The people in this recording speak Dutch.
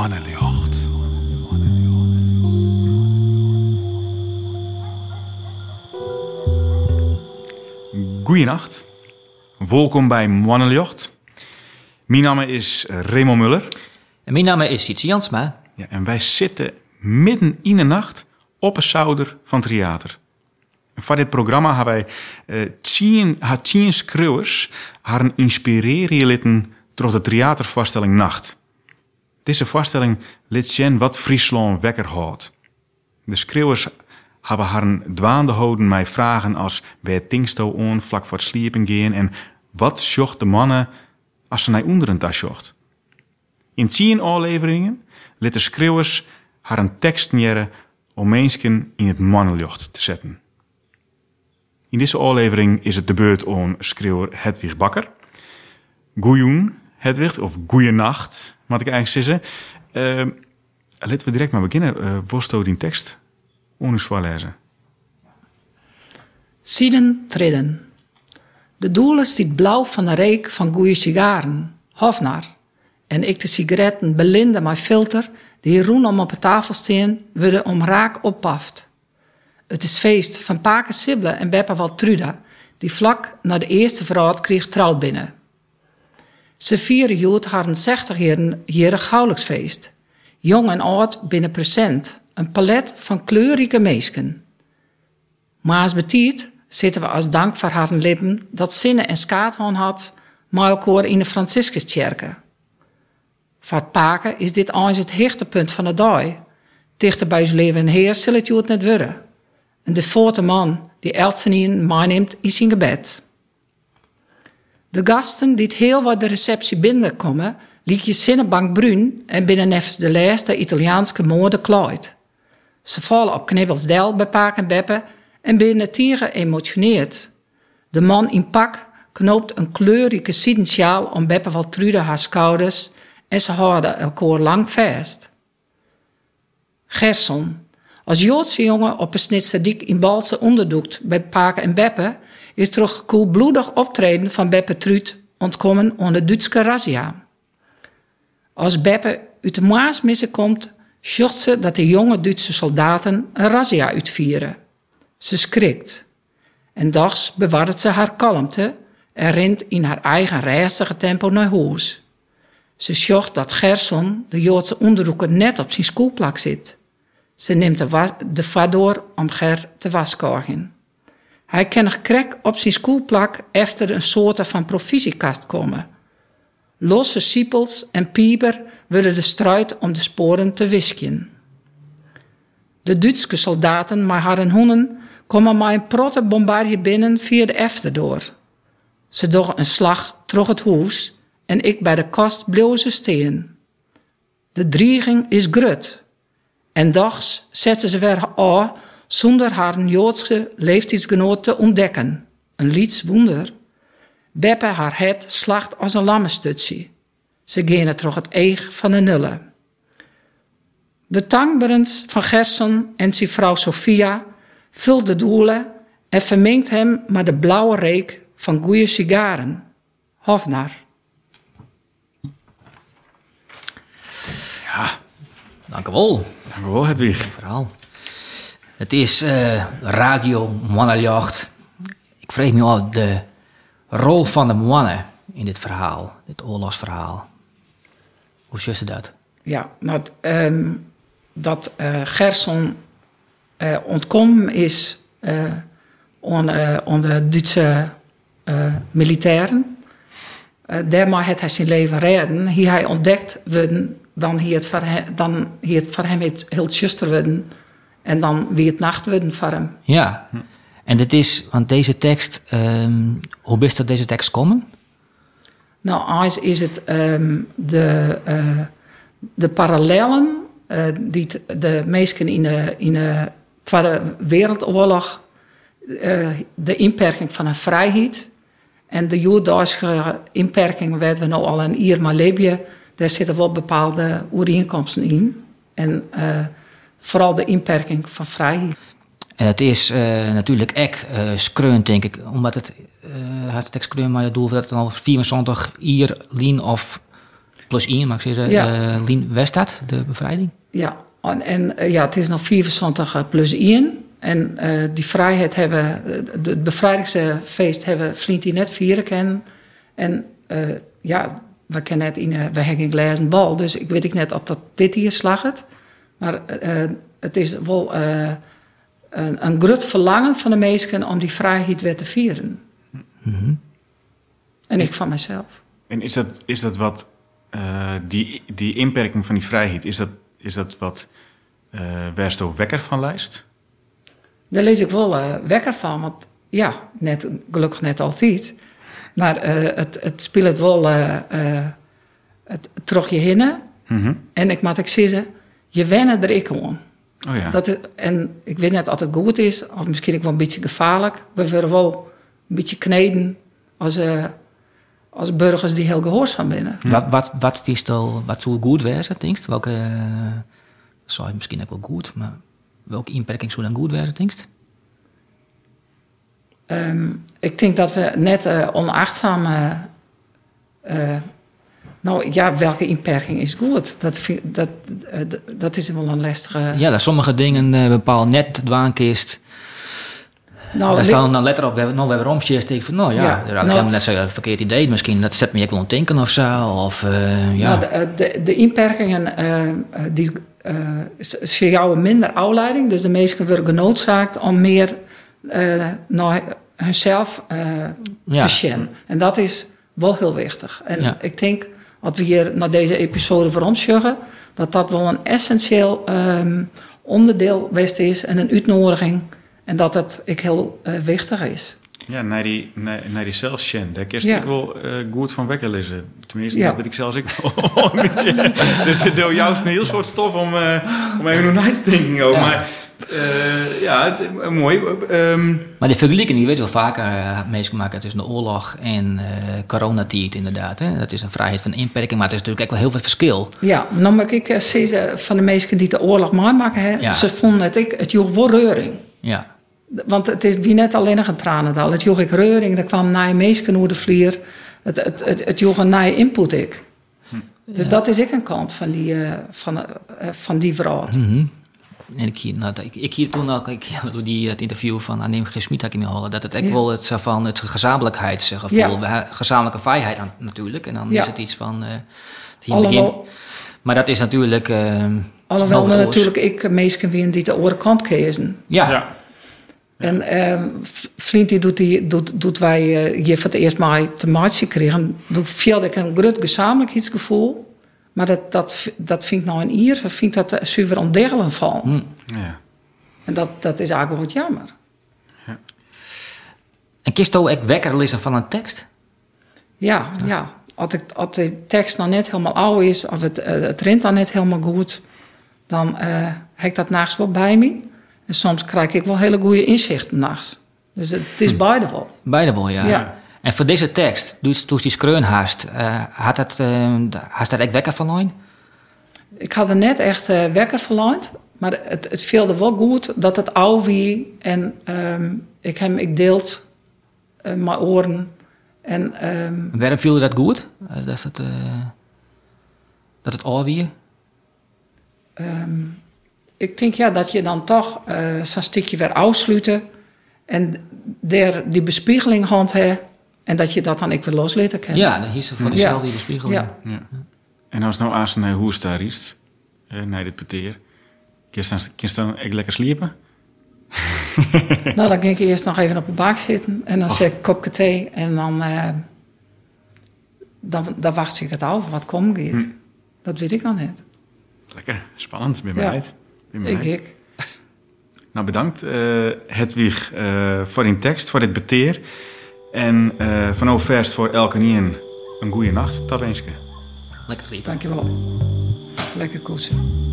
Mannenjocht. Goeienacht. Welkom bij Mannenjocht. Mijn naam is Raymond Muller. En mijn naam is Sietse Jansma. Ja, en wij zitten midden in de nacht op een zouder van het theater. En voor dit programma hebben wij eh, tien, haar tien schreeuwers haar inspireren litten door de theatervoorstelling Nacht. Deze voorstelling liet zien wat Friesland wekker houdt. De schreeuwers hebben haar dwaande houden mij vragen als bij tingsto on vlak voor het sliepen gaan en wat zocht de mannen als ze naar onderen tas zocht. In tien afleveringen liet de schreeuwers haar een tekst neren om mensen in het mannenjocht te zetten. In deze aflevering is het de beurt om schreeuwer Hedwig Bakker. Goeioen, Hedwig, of goeienacht, moet ik eigenlijk zeggen. Uh, laten we direct maar beginnen. Uh, Worsto die tekst onuswaar lezen. Sieden tridden. De doelen stiet blauw van de reek van goeie sigaren, hofnar. En ik de sigaretten belinde mijn filter, die roen om op de tafel steen, worden om raak oppaft. Het is feest van Paken Sibble en Beppa Waltruda, die vlak na de eerste vrouw kreeg trouwd binnen. Ze vieren jood haar een 60 jarig huwelijksfeest. Jong en oud binnen present, een palet van kleurrijke meesken. Maar als betiet zitten we als dank voor haar lippen dat zinnen en skaathorn had, maar elkaar in de Franciscuskerken. Voor Paken is dit eens het hoogtepunt van de dag. Dichter bij zijn leven en heer zal het jood net worden. En de man die Elsenien meeneemt in zijn gebed. De gasten die heel wat de receptie binnenkomen, liet je zinnenbank bruin en binnen neffens de laatste Italiaanse mode klooid. Ze vallen op knibbels del bij Paak en Beppe en binnen tieren geëmotioneerd. De man in pak knoopt een kleurrijke siedensjaal om Beppe Waltrude haar schouders en ze houden elkaar lang vast. Gerson, als Joodse jongen op een snitserdiek in Balse onderdoekt bij Paak en Beppe, is een koelbloedig optreden van Beppe Truut ontkomen onder Duitse razzia. Als Beppe uit de Maasmissen komt, zocht ze dat de jonge Duitse soldaten een razzia uitvieren. Ze schrikt. En dags bewaart ze haar kalmte en rent in haar eigen reisige tempo naar huis. Ze zocht dat Gerson, de Joodse onderzoeker, net op zijn schoolplak zit. Ze neemt de, de vadoor om Ger te waskorgen. Hij kan nog krek op zijn schoolplak efter een soort van provisiekast komen. Losse siepels en pieper worden de struit om de sporen te wisken. De Duitse soldaten met haar hoenen komen met een protte bombardje binnen via de efterdoor. Ze doen een slag terug het huis en ik bij de kast bleef ze steen. De dreiging is grut. En dags zetten ze weer aan zonder haar Joodse leeftijdsgenoot te ontdekken. Een lieds wonder. Beppe haar het slacht als een lammestutsie. Ze gaan terug het eeg van de nullen. De tangberends van Gerson en zijn vrouw Sophia vult de doelen en vermengt hem met de blauwe reek van goede sigaren. Hofnar. Ja, dank u wel. Dank u wel, Hedwig. Een verhaal. Het is uh, radio mannenjacht. Ik vrees me af de rol van de mannen in dit verhaal, dit oorlogsverhaal. Hoe zus je dat? Ja, nou, um, dat uh, Gerson uh, ontkomen is onder on Duitse militairen. daarmee heeft hij zijn leven redden. Hier hij ontdekt worden, dan hier het voor hem, dan hier het hem heel zuster worden. En dan wie het nacht worden voor hem. Ja, en dit is, want deze tekst, um, hoe best dat deze tekst komen? Nou, eens is het um, de, uh, de parallellen uh, die de mensen in de, in de Tweede Wereldoorlog, uh, de inperking van een vrijheid en de Joodse inperking, weten we nou al een jaar maar daar zitten wel bepaalde overeenkomsten in. En vooral de inperking van vrijheid. En het is uh, natuurlijk ek uh, skreun, denk ik, omdat het uh, het skreun maar het doel dat het al 24 hier lien of plus 1, mag ik zeggen, Ja. eh, Lien Westad, de bevrijding. Ja, en, en eh, ja, het is nog 74 plus 1. En eh, die vrijheid hebben, eh, het bevrijdingsfeest hebben vriend die net vieren kennen. En eh, ja, we kennen het in, eh, we hebben een glazen bal, dus ik weet ik net of dat dit hier slaget. Maar eh, het is wel eh, een, een groot verlangen van de mensen om die vrijheid weer te vieren. En ik van mezelf. En is dat, is dat wat, eh, die, die inperking van die vrijheid, is dat, is dat wat eh Wersto Wekker van lijst? Daar lees ik wel eh, wekker van, want ja, net, gelukkig net altijd. Maar eh, het, het speelt wel eh, eh, het, terug je hinnen. Mhm. En ik moet ik zeggen, je wennen er ik aan. Oh ja. Dat en ik weet net of het goed is, of misschien ook wel een beetje gevaarlijk. We worden wel een beetje kneden als, eh, als burgers die heel gehoorzaam binnen. Wat, wat, wat vies al, wat zou goed wezen, denkst? Welke, eh, zou je misschien ook wel goed, maar welke inperking zou dan goed wezen, denkst? Ehm, ik denk dat we net eh onachtzaam. Nou ja, welke inperking is goed? Dat, vind, dat, eh, dat is wel een lastige. Ja, dat sommige dingen eh, bepaald net dwaankist. nou, daar staan dan letter op, we hebben nog weer omsjeest. Ik van, nou ja, Ja, dat is eigenlijk nou- net zo'n verkeerd idee. Misschien dat zet me ook wel aan denken of zo. Of, eh, ja. nou, de, de, de inperkingen eh, die ze jouwen minder afleiding. Dus de mensen worden genoodzaakt om meer naar hunzelf Ja. te scannen. En dat is wel heel wichtig. En Ja. ik denk, als we hier naar deze episode voor ons zeggen, dat dat wel een essentieel ehm, onderdeel geweest is en een uitnodiging. En dat het ik heel eh, wichtig is. Ja, naar die, naar, naar die zelfsjen, daar Ja. ik wel eh, goed van wekker lezen. Tenminste, Ja. dat weet ik zelfs ik een beetje. Dus het deel juist een heel soort stof om, eh, om even nog na te denken ook. Ja. Maar eh, ja, het- eh, mooi. Ehm, Maar die vergelijking, je weet wel vaker uh, meegemaakt tussen de oorlog en eh coronatijd inderdaad. Hè? Dat is een vrijheid van inperking, maar het is natuurlijk ook wel heel veel verschil. Ja, nou moet ik eh, zeggen van de mensen die de oorlog meemaken, hè, Ja. ze vonden het, ik, het joeg wel reuring. Ja, Want het is wie net alleen nog een tranendal. Het joeg ik reuring, er kwam naar mensen hoe de vlier. Het, het, het, het joeg een naaie input ik. Dus dat is ik een kant van die, eh, van, van die verhaal. Mhm. En ik hier, nou, ik, ik hier toen ook, ik, door die, het interview van Anneem G. Smit had ik me horen, dat het echt Ja. wel het, zo van het gezamenlijkheidsgevoel, Ja. gezamenlijke vrijheid aan- natuurlijk. En dan Ja. is het iets van, eh, het hier begin. Maar dat is natuurlijk... eh, alhoewel natuurlijk ik mensen wien die de andere kant kiezen. Ja, ja. En ehm vriend die doet, die, doet, doet wij eh, hier voor het eerst maar te maken kregen, doet veel ik een groot gezamenlijkheidsgevoel. Maar dat, dat, dat vind ik nou een ier, vind ik dat er zuiver ontdelen van. Hm. ja. En dat, dat is eigenlijk wat jammer. En kist ook wekker lezen van een tekst? Ja, ja. Als, ik, als de tekst nou net helemaal oud is, of het, eh, het rent dan net helemaal goed, dan eh, heb ik dat nachts wel bij me. En soms krijg ik wel hele goede inzichten nachts. Dus het, het is beide wel. Beide wel, ja. Ja. En voor deze tekst, toen die skreun haast, eh, had dat, haast dat echt wekker van Ik had er net echt eh, wekker verlangd, maar het, het viel er wel goed dat het oud wie en ehm, ik hem ik deelt eh, mijn oren en ehm, Waarom viel je dat goed? Dat, het, dat het alweer? ehm, ik denk ja dat je dan toch zo'n stukje weer afsluiten en daar die bespiegeling hand en dat je dat dan ik weer loslaten kan. Ja, dan hier is voor Ja. diezelfde bespiegeling. Ja. ja. En als nou aanstaan naar hoe daar is, eh, naar dit peteer, kun je dan, kun je dan echt lekker sliepen? Nou, dan ging ik eerst nog even op de bank zitten en dan zet ik een kopje thee en dan, eh, dan, dan wacht ik het af wat komt. Hm. Dat weet ik nog net. Lekker, spannend, ben Ja. Ben Ik, ik. Nou, bedankt uh, Hedwig uh, voor die tekst, voor dit beteer. En uh, van oververst voor elke een een goede nacht. Eens. Lekker sliepen. Dankjewel. Lekker koetsen.